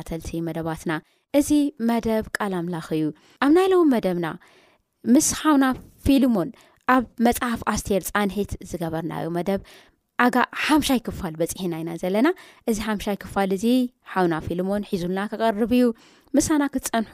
ተኸታተልቲ መደባትና እዚ መደብ ቃል ኣምላኽ እዩ ኣብ ናይ ለዉ መደብና ምስ ሓውና ፊልሞን ኣብ መጽሓፍ ኣስቴር ጻንሒት ዝገበርናዮ መደብ ኣጋ ሓምሻይ ክፋል በፂሒና ኢና ዘለና እዚ ሓምሻይ ክፋል እዚ ሓውና ፊልሞን ሒዙልና ክቐርብ እዩ ምሳና ክትፀንሑ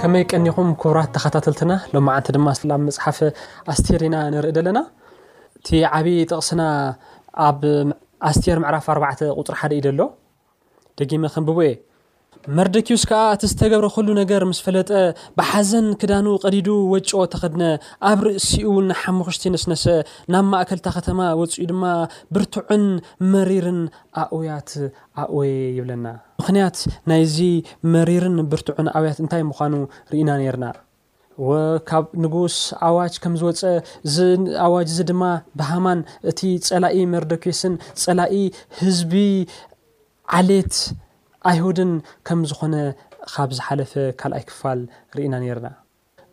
ከመይ ቀኒኹም ክቡራት ተኸታተልትና ሎማዓንቲ ድማ ስላም መፅሓፍ ኣስቴር ኢና ንርኢ ዘለና እቲ ዓብዪ ጥቕስና ኣብ ኣስቴር ምዕራፍ ኣርባዕተ ቁጽሪ ሓደ እዩ ዘሎ ደጊመ ከንብቦ እየ። መርደኪዩስ ከኣ እቲ ዝተገብረ ኩሉ ነገር ምስ ፈለጠ ብሓዘን ክዳኑ ቀዲዱ ወጮ ተኸድነ፣ ኣብ ርእሲኡውን ሓሙኽሽቲ ነስነሰ፣ ናብ ማእከል እታ ከተማ ወጺኡ ድማ ብርቱዕን መሪርን ኣውያት ኣወየ ይብለና። ምኽንያት ናይዚ መሪርን ብርቱዕን ኣውያት እንታይ ምዃኑ ርኢና ኔርና። ወካብ ንጉስ ኣዋጅ ከም ዝወፀ እዚ ኣዋጅ እዚ ድማ ብሃማን እቲ ፀላኢ መርዶኬስን ፀላኢ ህዝቢ ዓሌት ኣይሁድን ከም ዝኾነ ካብ ዝሓለፈ ካልኣይ ክፋል ርኢና ነርና።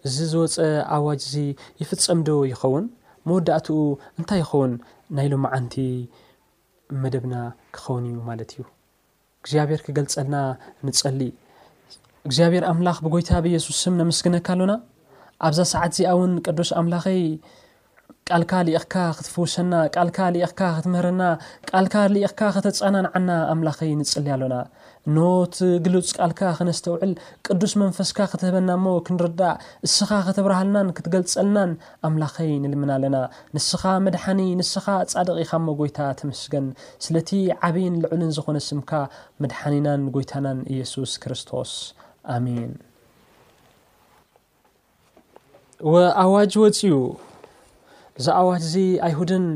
እዚ ዝወፀ ኣዋጅ እዚ ይፍፀም ዶ ይኸውን? መወዳእትኡ እንታይ ይኸውን ናይ ሎማዓንቲ መደብና ክኸውን እዩ ማለት እዩ። እግዚኣብሔር ክገልጸልና ንጸሊ እግዚኣብሔር ኣምላኽ ብጎይታ ብየሱስ ስም ነመስግነካ ኣሎና ኣብዛ ሰዓት እዚኣ እውን ቅዱስ ኣምላኸይ ቃልካ ልኢኽካ ክትፍውሰና ቃልካ ልኢኽካ ክትምህረና ቃልካ ልኢኽካ ከተጸናንዓና ኣምላኸይ ንጽሊ ኣሎና እኖ እቲ ግሉጽ ቃልካ ክነስተውዕል ቅዱስ መንፈስካ ክትህበና እሞ ክንርዳእ እስኻ ከተብርሃልናን ክትገልጸልናን ኣምላኸይ ንልምና ኣለና ንስኻ መድሓኒ ንስኻ ጻድቕ ኢኻሞ ጎይታ ተመስገን ስለቲ ዓብይን ልዑልን ዝኾነ ስምካ መድሓኒናን ጎይታናን እየሱስ ክርስቶስ ኣሜን። እወ ኣዋጅ ወፅዩ እዚ ኣዋጅ እዚ ኣይሁድን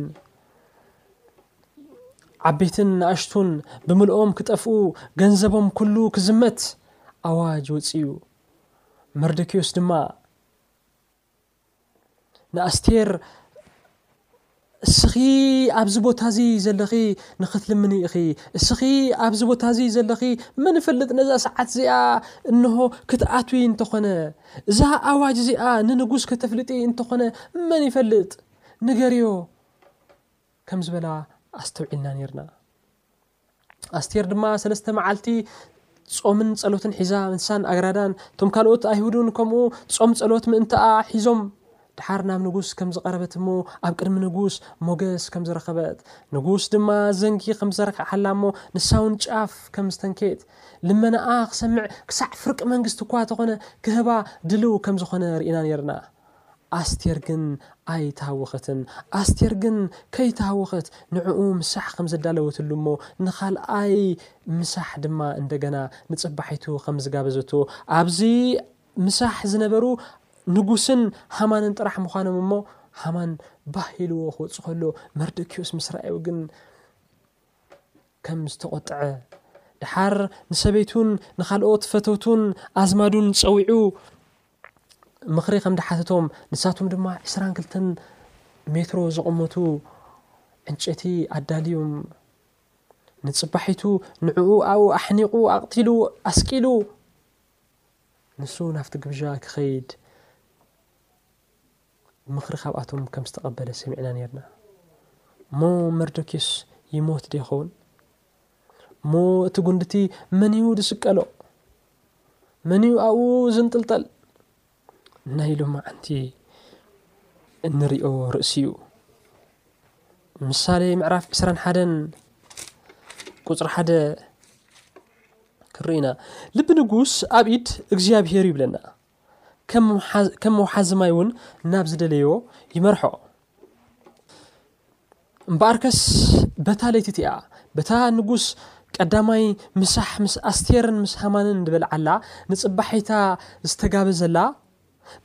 ዓበይትን ንኣሽቱን ብምልኦም ክጠፍኡ ገንዘቦም ኩሉ ክዝመት ኣዋጅ ወፅዩ መርደኪዮስ ድማ ንኣስቴር እስኺ ኣብዚ ቦታ እዚ ዘለኺ ንኽትልምኒ ኢኺ፣ እስኺ ኣብዚ ቦታ እዚ ዘለኺ መን ይፈልጥ ነዛ ሰዓት እዚኣ እንሆ ክትኣትዊ እንተኾነ፣ እዛ ኣዋጅ እዚኣ ንንጉስ ከተፍልጢ እንተኾነ መን ይፈልጥ ንገርዮ ከም ዝበላ ኣስተውዒልና ነይርና። ኣስቴር ድማ ሰለስተ መዓልቲ ጾምን ጸሎትን ሒዛ ንሳን ኣግራዳን እቶም ካልኦት ኣይሁድን ከምኡ ጾም ጸሎት ምእንትኣ ሒዞም ድሓር ናብ ንጉስ ከም ዝቐረበት እሞ ኣብ ቅድሚ ንጉስ ሞገስ ከም ዝረኸበት ንጉስ ድማ ዘንጊ ከም ዝዘርግሓላ እሞ ንሳ እውን ጫፍ ከም ዝተንኬት ልመናኣ ክሰምዕ ክሳዕ ፍርቂ መንግስቲ እኳ ተኾነ ክህባ ድልው ከም ዝኾነ ርኢና ነርና ኣስቴር ግን ኣይተሃወኸትን። ኣስቴር ግን ከይተሃወኸት ንዕኡ ምሳሕ ከም ዘዳለወትሉ እሞ ንኻልኣይ ምሳሕ ድማ እንደገና ንጽባሒቱ ከም ዝጋበዘቶ ኣብዚ ምሳሕ ዝነበሩ ንጉስን ሃማንን ጥራሕ ምዃኖም እሞ ሃማን ባህ ኢልዎ ክወጽእ ከሎ መርደኪዮስ ምስ ረኣዮ ግን ከም ዝተቖጥዐ ደሓር ንሰበይቱን ንኻልኦት ፈተውቱን ኣዝማዱን ጸዊዑ ምኽሪ ከም ድሓተቶም ንሳቶም ድማ ዕስራን ክልተን ሜትሮ ዝቕመቱ ዕንጨቲ ኣዳልዩም ንጽባሒቱ ንዕኡ ኣብኡ ኣሕኒቑ ኣቕቲሉ ኣስቂሉ ንሱ ናብቲ ግብዣ ክኸይድ ምኽሪ ኻብኣቶም ከም ዝተቐበለ ሰሚዕና ኔርና እሞ መርዶክዮስ ይሞት ዶ ይኸውን እሞ እቲ ጕንድቲ መን እዩ ዝስቀሎ መን እዩ ኣብኡ ዝንጥልጠል ናይ ሎማዓንቲ እንሪኦ ርእሲ እዩ ምሳሌ ምዕራፍ ዕስራን ሓደን ቁፅሪ ሓደ ክንርኢና ልቢ ንጉስ ኣብ ኢድ እግዚኣብሄር ይብለና ከም መውሓዚ ማይ እውን ናብ ዝደለዮ ይመርሖ። እምበኣርከስ በታ ለይቲ እቲኣ በታ ንጉስ ቀዳማይ ምሳሕ ምስ ኣስቴርን ምስ ሃማንን ዝበልዓላ ንጽባሒታ ዝተጋበዘላ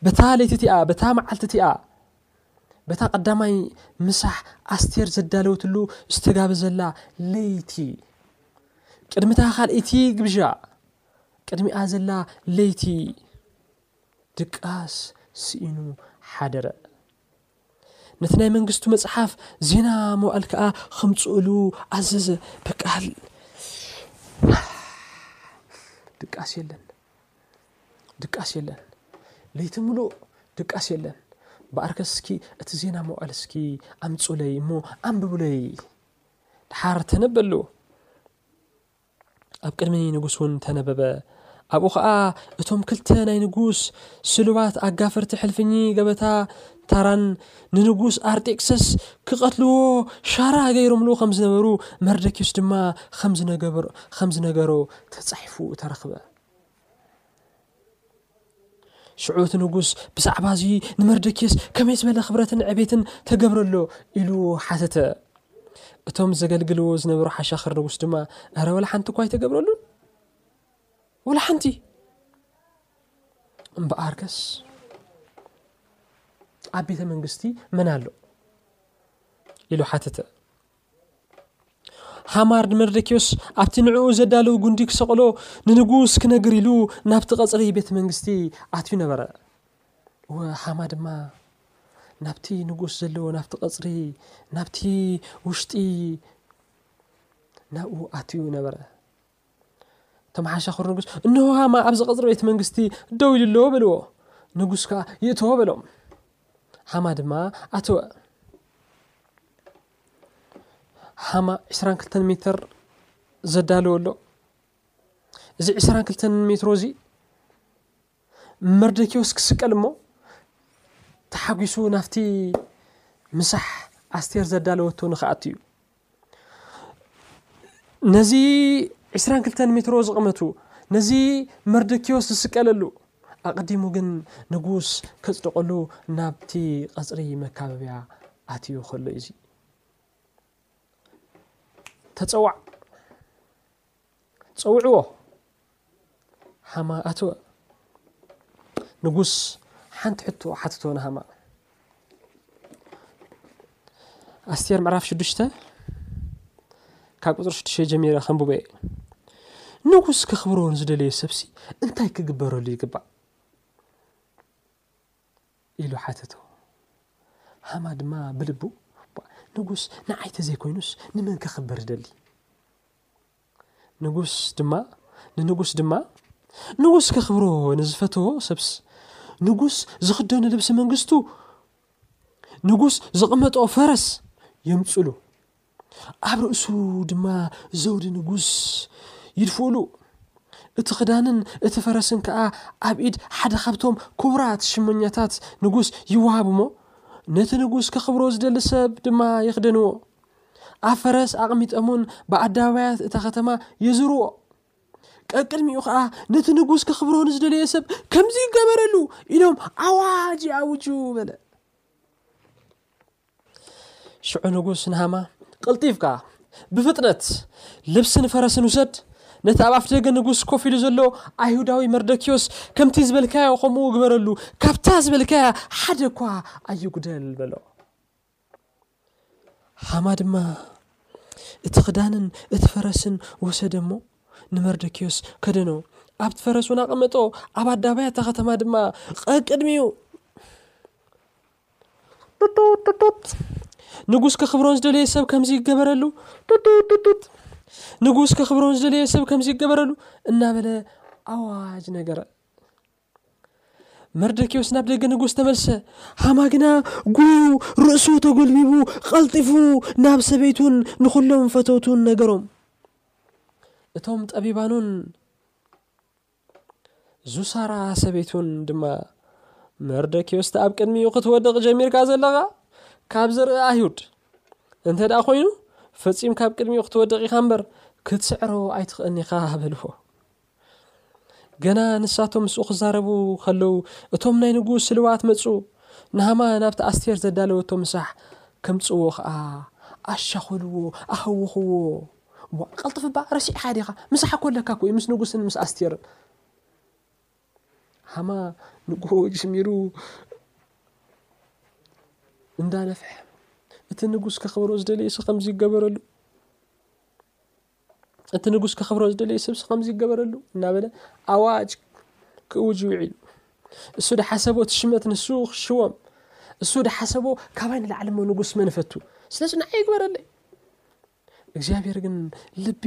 በታ ለይቲ እቲኣ በታ መዓልቲ እቲኣ በታ ቀዳማይ ምሳሕ ኣስቴር ዘዳለወትሉ ዝተጋበዘላ ለይቲ ቅድሚታ ካልእቲ ግብዣ ቅድሚኣ ዘላ ለይቲ ድቃስ ስኢኑ ሓደረ። ነቲ ናይ መንግስቱ መጽሓፍ ዜና መዋእል ከኣ ኸምጽእሉ ኣዘዘ። በቃል ድቃስ የለን፣ ድቃስ የለን፣ ለይቲ ምሉእ ድቃስ የለን። ብኣርከስ እስኪ እቲ ዜና መዋእል እስኪ ኣምጹለይ እሞ ኣንብቡለይ ድሓር ተነበሉ። ኣብ ቅድሚ ንጉስ እውን ተነበበ። ኣብኡ ኸኣ እቶም ክልተ ናይ ንጉስ ስሉባት ኣጋፈርቲ ሕልፍኚ ገበታ ታራን ንንጉስ ኣርጤክሰስ ክቐትልዎ ሻራ ገይሮምሉ ከም ዝነበሩ መርደኪዩስ ድማ ከም ዝነገሮ ተጻሒፉ ተረኽበ። ሽዑ እቲ ንጉስ ብዛዕባ እዚ ንመርደኪዮስ ከመይ ዝበለ ክብረትን ዕቤትን ተገብረሎ ኢሉ ሓተተ እቶም ዘገልግልዎ ዝነበሩ ሓሻኽር ንጉስ ድማ እረ ወላ ሓንቲ እኳ ኣይተገብረሉን ወላ ሓንቲ እምበኣርከስ ኣብ ቤተ መንግስቲ መን ኣሎ ኢሉ ሓተተ ሃማር ንመርደኪዎስ ኣብቲ ንዕኡ ዘዳለዉ ጉንዲ ክሰቕሎ ንንጉስ ክነግር ኢሉ ናብቲ ቐጽሪ ቤት መንግስቲ ኣትዩ ነበረ እወ ሃማ ድማ ናብቲ ንጉስ ዘለዎ ናብቲ ቐጽሪ ናብቲ ውሽጢ ናብኡ ኣትዩ ነበረ እቶም ሓሻኽር ንጉስ እንሆ ሃማ ኣብዚ ቐፅሪ ቤት መንግስቲ ደው ኢሉ ኣለዎ በልዎ ንጉስ ከዓ ይእተዎ በሎም ሃማ ድማ ኣተወ ሃማ 22 ሜትር ዘዳለወ ኣሎ እዚ 22 ሜትሮ እዚ መርደኪዎስ ክስቀል እሞ ተሓጒሱ ናብቲ ምሳሕ ኣስቴር ዘዳለወቶ ንክኣቱ እዩ ነዚ 22 ሜትሮ ዝቕመቱ ነዚ መርደኪዎስ ዝስቀለሉ ኣቐዲሙ ግን ንጉስ ከፅድቀሉ ናብቲ ቐፅሪ መካበብያ ኣትዩ ከሎ እዩዙ ተፀዋዕ ጸውዕዎ ሃማ ኣተወ። ንጉስ ሓንቲ ሕቶ ሓትቶ ንሃማ ኣስቴር ምዕራፍ ሽዱሽተ ካብ ቁፅሪ ሽዱሽተ ጀሚረ ከንብቦ እየ ንጉስ ከኽብሮ ንዝደለየ ሰብሲ እንታይ ክግበረሉ ይግባእ ኢሉ ሓተቶ ሃማ ድማ ብልቡ ንጉስ ንዓይተ ዘይኮይኑስ ንመን ከኽብር ደሊ ንጉስ ድማ ንንጉስ ድማ ንጉስ ከኽብሮ ንዝፈትዎ ሰብስ ንጉስ ዝኽደኑ ልብሲ መንግስቱ ንጉስ ዝቕመጦ ፈረስ የምፅሉ ኣብ ርእሱ ድማ ዘውዲ ንጉስ ይድፍእሉ እቲ ክዳንን እቲ ፈረስን ከዓ ኣብ ኢድ ሓደ ካብቶም ክቡራት ሽመኛታት ንጉስ ይወሃብ እሞ ነቲ ንጉስ ከኽብሮ ዝደሊ ሰብ ድማ የኽደንዎ ኣብ ፈረስ ኣቕሚጠሙን ብኣደባባያት እታ ኸተማ የዙርዎ። ቀቅድሚኡ ኸዓ ነቲ ንጉስ ከኽብሮ ንዝደለየ ሰብ ከምዚ ይገበረሉ ኢሎም ኣዋጅ ይኣውጁ በለ። ሽዑ ንጉስ ንሃማ ቅልጢፍካ ብፍጥነት ልብስን ፈረስን ውሰድ ነቲ ኣብ ኣፍ ደገ ንጉስ ኮፍ ኢሉ ዘሎ ኣይሁዳዊ መርደኪዮስ ከምቲ ዝበልካዮ ከምኡ ግበረሉ ካብታ ዝበልካያ ሓደ እኳ ኣይጉደል በሎ ሃማ ድማ እቲ ክዳንን እቲ ፈረስን ወሰደ እሞ ንመርደኪዮስ ከደኖ ኣብቲ ፈረስ እውን ኣቐመጦ ኣብ ኣዳባያ እታ ከተማ ድማ ቐቅድሚኡ ጡጡጡጡጥ ንጉስ ከኽብሮን ዝደለየ ሰብ ከምዚ ይገበረሉ ጡጡጡጡጥ ንጉስ ከኽብሮን ዝደለየ ሰብ ከምዚ ይገበረሉ እናበለ ኣዋጅ ነገረ መርደኪዎስ ናብ ደገ ንጉስ ተመልሰ ሃማ ግና ጉዩ ርእሱ ተጎልቢቡ ቐልጢፉ ናብ ሰበይቱን ንዅሎም ፈተውቱን ነገሮም እቶም ጠቢባኑን ዙሳራ ሰበይቱን ድማ መርደኪዎስ ኣብ ቅድሚኡ ክትወድቕ ጀሚርካ ዘለኻ ካብ ዘርኢ ኣይሁድ እንተ ደኣ ዀይኑ ፈጺም ካብ ቅድሚኡ ክትወድቕ ኢኻ እምበር ክትስዕሮ ኣይትኽእልኒ ኢኻ በልዎ ገና ንሳቶም ምስኡ ክዛረቡ ከለዉ እቶም ናይ ንጉስ ስልዋት መጹ ንሃማ ናብቲ ኣስቴር ዘዳለወቶ ምሳሕ ከምጽዎ ከኣ ኣሻኾልዎ ኣህውኽዎ ዋ ቀልጥፍ ባ ረሲዕካ ዲኻ ምሳሕ እኮ ኣለካ እኮ እዩ ምስ ንጉስን ምስ ኣስቴርን ሃማ ንጉሆ ጅሚሩ እንዳነፍሐ እቲ ንጉስ ከኽብሮ ዝደለየሲ ከምዚ ይገበረሉ እቲ ንጉስ ከኽብሮ ዝደለየ ሰብሲ ከምዚ ይገበረሉ እናበለ ኣዋጅ ክእውጅ ውዒሉ እሱ ድሓሰቦ እቲ ሽመት ንሱ ክሽወም እሱ ድሓሰቦ ካባይ ንላዕሊ ሞ ንጉስ መን ፈቱ ስለዚ ንዓ ይግበረለይ እግዚኣብሔር ግን ልቢ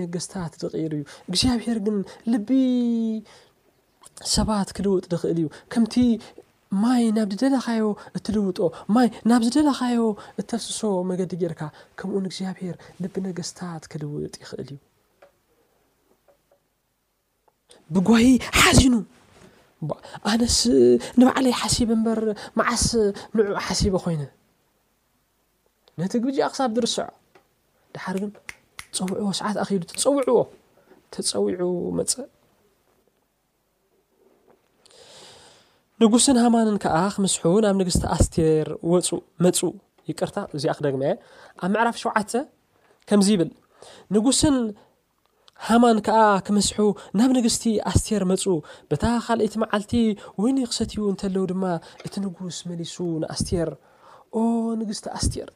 ነገስታት ዝቕይር እዩ እግዚኣብሔር ግን ልቢ ሰባት ክልውጥ ድኽእል እዩ ከምቲ ማይ ናብ ዝደለኻዮ እትልውጦ ማይ ናብ ዝደለኻዮ እተፍስሶ መገዲ ጌርካ ከምኡን እግዚኣብሄር ልቢ ነገስታት ክልውጥ ይኽእል እዩ ብጓሂ ሓዚኑ ኣነስ ንባዕለይ ሓሲብ እምበር መዓስ ንዑ ሓሲበ ኮይነ ነቲ ግብጃ ክሳብ ዝርስዖ ድሓር ግን ፀውዕዎ ሰዓት ኣኺሉ ትፀውዕዎ ተፀዊዑ መፀ ንጉስን ሃማንን ከዓ ክምስሑ ናብ ንግስቲ ኣስቴር ወፁ መፁ ይቅርታ እዚኣ ክደግመ ኣብ ምዕራፍ ሸውዓተ ከምዚ ይብል ንጉስን ሃማን ከኣ ክምስሑ ናብ ንግስቲ ኣስቴር መጹ። በታ ኻልኣይቲ መዓልቲ ወይኒ ኽሰትዩ እንተለዉ ድማ፣ እቲ ንጉስ መሊሱ ንኣስቴር፣ ኦ ንግስቲ ኣስቴር፣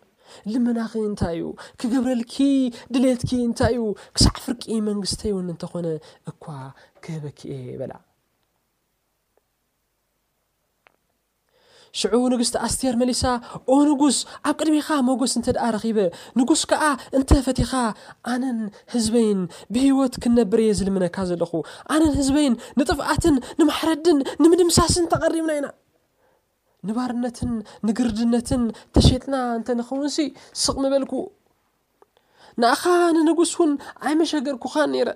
ልመናኺ እንታይ እዩ? ክገብረልኪ ድሌትኪ እንታይ እዩ? ክሳዕ ፍርቂ መንግስተይ እውን እንተ ዀነ እኳ ክህበኪ እየ በላ። ሽዑ ንግስቲ ኣስቴር መሊሳ፣ ኦ ንጉስ፣ ኣብ ቅድሜኻ ሞገስ እንተ ደኣ ረኺበ፣ ንጉስ ከኣ እንተ ፈቲኻ፣ ኣነን ህዝበይን ብህይወት ክንነብር እየ ዝልምነካ ዘለኹ። ኣነን ህዝበይን ንጥፍኣትን ንማሕረድን ንምድምሳስን ተቐሪብና ኢና። ንባርነትን ንግርድነትን ተሸጥና እንተ ንኸውንሲ ስቕ ምበልኩ። ንኣኻ ንንጉስ እውን ኣይመሸገርኩኻን ነይረ።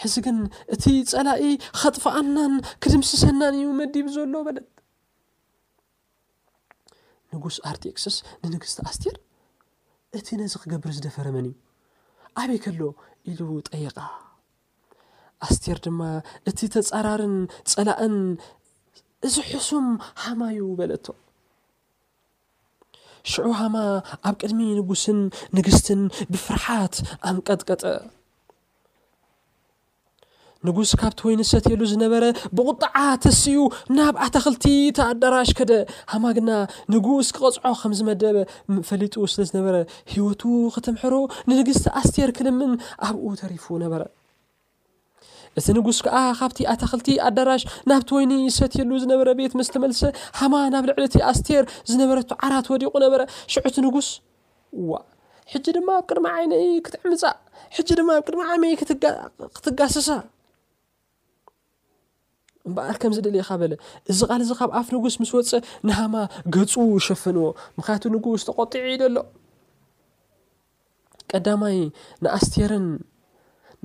ሕዚ ግን እቲ ጸላኢ ኸጥፍኣናን ክድምስሰናን እዩ መዲቡ ዘሎ በለት ንጉስ ኣርጤክስስ ንንግስቲ ኣስቴር እቲ ነዚ ክገብር ዝደፈረ መን እዩ ኣበይ ከሎ ኢሉ ጠየቃ ኣስቴር ድማ እቲ ተጻራርን ጸላእን እዚ ሕሱም ሃማዩ በለቶ ሽዑ ሃማ ኣብ ቅድሚ ንጉስን ንግስትን ብፍርሓት ኣንቀጥቀጠ። ንጉስ ካብቲ ወይኒ ሰትየሉ ዝነበረ ብቑጥዓ ተስኡ ናብ ኣታኽልቲ እቲ ኣዳራሽ ከደ ሃማ ግና ንጉስ ክቐፅዖ ከም ዝመደበ ፈሊጡ ስለ ዝነበረ ህይወቱ ከተምሕሮ ንንግስቲ ኣስቴር ክልምን ኣብኡ ተሪፉ ነበረ እቲ ንጉስ ከኣ ካብቲ ኣታኽልቲ ኣዳራሽ ናብቲ ወይኒ ይሰትየሉ ዝነበረ ቤት ምስ ተመልሰ ሃማ ናብ ልዕሊ እቲ ኣስቴር ዝነበረቱ ዓራት ወዲቑ ነበረ ሽዑ እቲ ንጉስ ዋ ሕጂ ድማ ኣብ ቅድሚ ዓይነይ ክትዕምጻ ሕጂ ድማ ኣብ ቅድሚ ዓመይ ክትጋስሳ እምበኣር ከምዚ ደልኻ በለ እዚ ቓል እዚ ካብ ኣፍ ንጉስ ምስ ወፀ ንሃማ ገፁ ሸፈንዎ ምክንያቱ ንጉስ ተቆጢዑ እዩ ደሎ ቀዳማይ ንኣስቴርን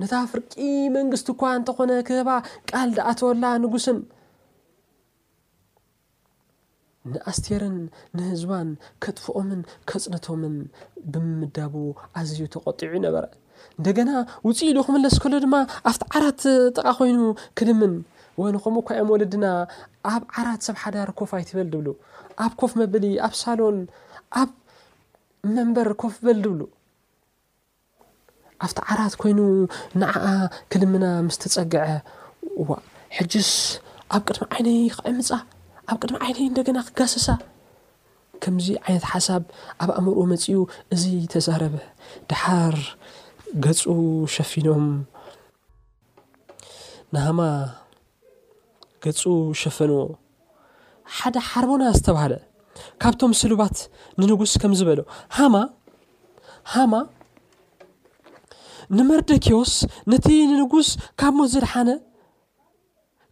ነታ ፍርቂ መንግስቲ እኳ እንተኾነ ክህባ ቃል ደኣተወላ ንጉስን ንኣስቴርን ንህዝባን ከጥፍኦምን ከጽንቶምን ብምምዳቡ ኣዝዩ ተቖጢዑ ነበረ። እንደገና ውፅእ ኢሉ ክምለስ ከሎ ድማ ኣብቲ ዓራት ጥቓ ኮይኑ ክልምን ወን ከምኡ እኳ እዮም ወለድና ኣብ ዓራት ሰብ ሓዳር ኮፍ ኣይትበል ድብሉ ኣብ ኮፍ መበሊ ኣብ ሳሎን ኣብ መንበር ኮፍ በል ድብሉ ኣብቲ ዓራት ኮይኑ ንዓኣ ክልምና ምስ ተጸግዐ፣ እዋእ ሕጅስ ኣብ ቅድሚ ዓይነይ ክዕምጻ፣ ኣብ ቅድሚ ዓይነይ እንደገና ክጋሰሳ፣ ከምዚ ዓይነት ሓሳብ ኣብ ኣእምርኡ መጺኡ እዚ ተዛረበ። ደሓር ገጹ ሸፊኖም ንሃማ ገጹ ሸፈንዎ። ሓደ ሓርቦና ዝተባህለ ካብቶም ስሉባት ንንጉስ ከምዚ በሎ፣ ሃማ ሃማ ንመርደኪዎስ ነቲ ንንጉስ ካብ ሞት ዘድሓነ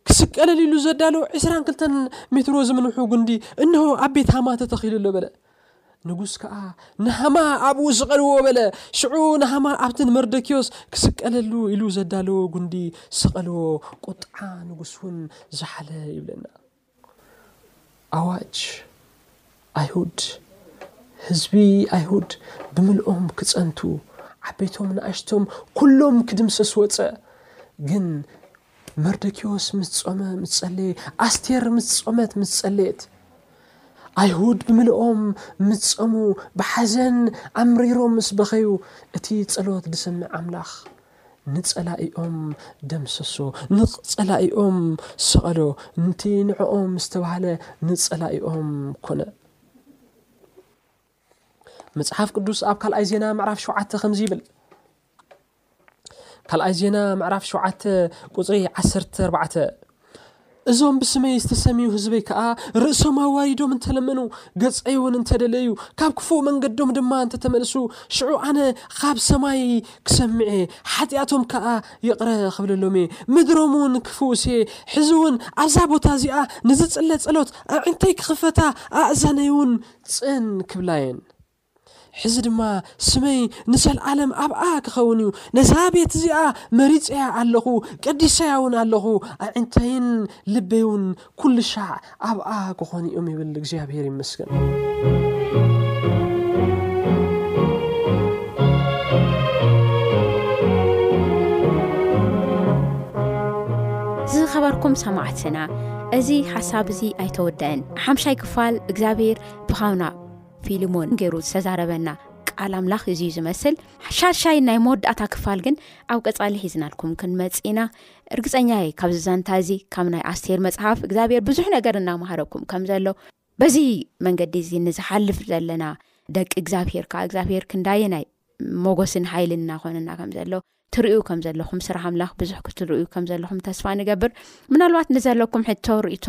ክስቀለሉ ኢሉ ዘዳለዉ ዕስራን ክልተን ሜትሮ ዝምንሑ ጉንዲ እንሆ ኣብ ቤት ሃማ ተተኺሉ ኣሎ በለ። ንጉስ ከኣ ንሃማ ኣብኡ ስቐልዎ በለ። ሽዑ ንሃማ ኣብቲ ንመርደኪዮስ ክስቀለሉ ኢሉ ዘዳለዎ ጉንዲ ሰቐልዎ፣ ቁጥዓ ንጉስ እውን ዝሓለ ይብለና። ኣዋጅ ኣይሁድ ህዝቢ ኣይሁድ ብምልኦም ክጸንቱ ዓበይቶም ንኣሽቶም ኩሎም ክድምሰስ ወጸ ግን መርዶክዮስ ምስ ጾመ ምስ ጸለየ ኣስቴር ምስ ጾመት ምስ ጸለየት ኣይሁድ ብምልኦም ምስ ጸሙ ብሓዘን ኣምሪሮም ምስ በኸዩ እቲ ጸሎት ዝሰምዕ ኣምላኽ ንጸላኢኦም ደምሰሶ ንጸላኢኦም ሰቐሎ ንቲ ንዕኦም ዝተባህለ ንጸላኢኦም ኮነ መጽሓፍ ቅዱስ ኣብ ካልኣይ ዜና ምዕራፍ ሸውዓተ ከምዚ ይብል ካልኣይ ዜና ምዕራፍ ሸውዓተ ቁፅሪ ዓሰርተ ኣርባዕተ እዞም ብስመይ ዝተሰምዩ ህዝበይ ከዓ ርእሶም ኣዋሪዶም እንተለመኑ ገፀይ እውን እንተደለዩ ካብ ክፉእ መንገዶም ድማ እንተተመልሱ ሽዑ ኣነ ካብ ሰማይ ክሰምዐ ሓጢኣቶም ከዓ ይቕረ ክብለሎም እየ ምድሮም እውን ክፍውስ እየ ሕዚ እውን ኣብዛ ቦታ እዚኣ ንዝፅለ ፀሎት ኣዒንተይ ክኽፈታ ኣእዛነይ እውን ጽን ክብላ እየን። ሕዚ ድማ ስመይ ንዘለዓለም ኣብኣ ክኸውን እዩ። ነዛ ቤት እዚኣ መሪጸያ ኣለኹ፣ ቀዲሰያ እውን ኣለኹ። ኣዒንተይን ልበይ እውን ኩሉ ሻዕ ኣብኣ ክኾኑ እዮም ይብል። እግዚኣብሔር ይመስገን። ዝኸበርኩም ሰማዕትና እዚ ሓሳብ እዚ ኣይተወደእን ሓምሻይ ክፋል እግዚኣብሔር ብኻውና ፊልሞን ገይሩ ዝተዛረበና ቃል ኣምላኽ እዙዩ ዝመስል ሻሻይ ናይ መወዳእታ ክፋል ግን ኣብ ቀፃሊ ሒዝናልኩም ክንመፅኢና እርግፀኛ የ ካብ ዝዛንታ እዚ ካብ ናይ ኣስቴር መፅሓፍ እግዚኣብሔር ብዙሕ ነገር እናማሃረኩም ከም ዘሎ በዚ መንገዲ እዚ ንዝሓልፍ ዘለና ደቂ እግዚኣብሄር ከዓ እግዚኣብሄር ክንዳየ ናይ ሞጎስን ሓይልን እናኮነና ከም ዘሎ ትርዩ ከም ዘለኹም ስራሕ ኣምላኽ ብዙሕ ክትርእዩ ከም ዘለኹም ተስፋ ንገብር ምናልባት ንዘለኩም ሕቶ ርእቶ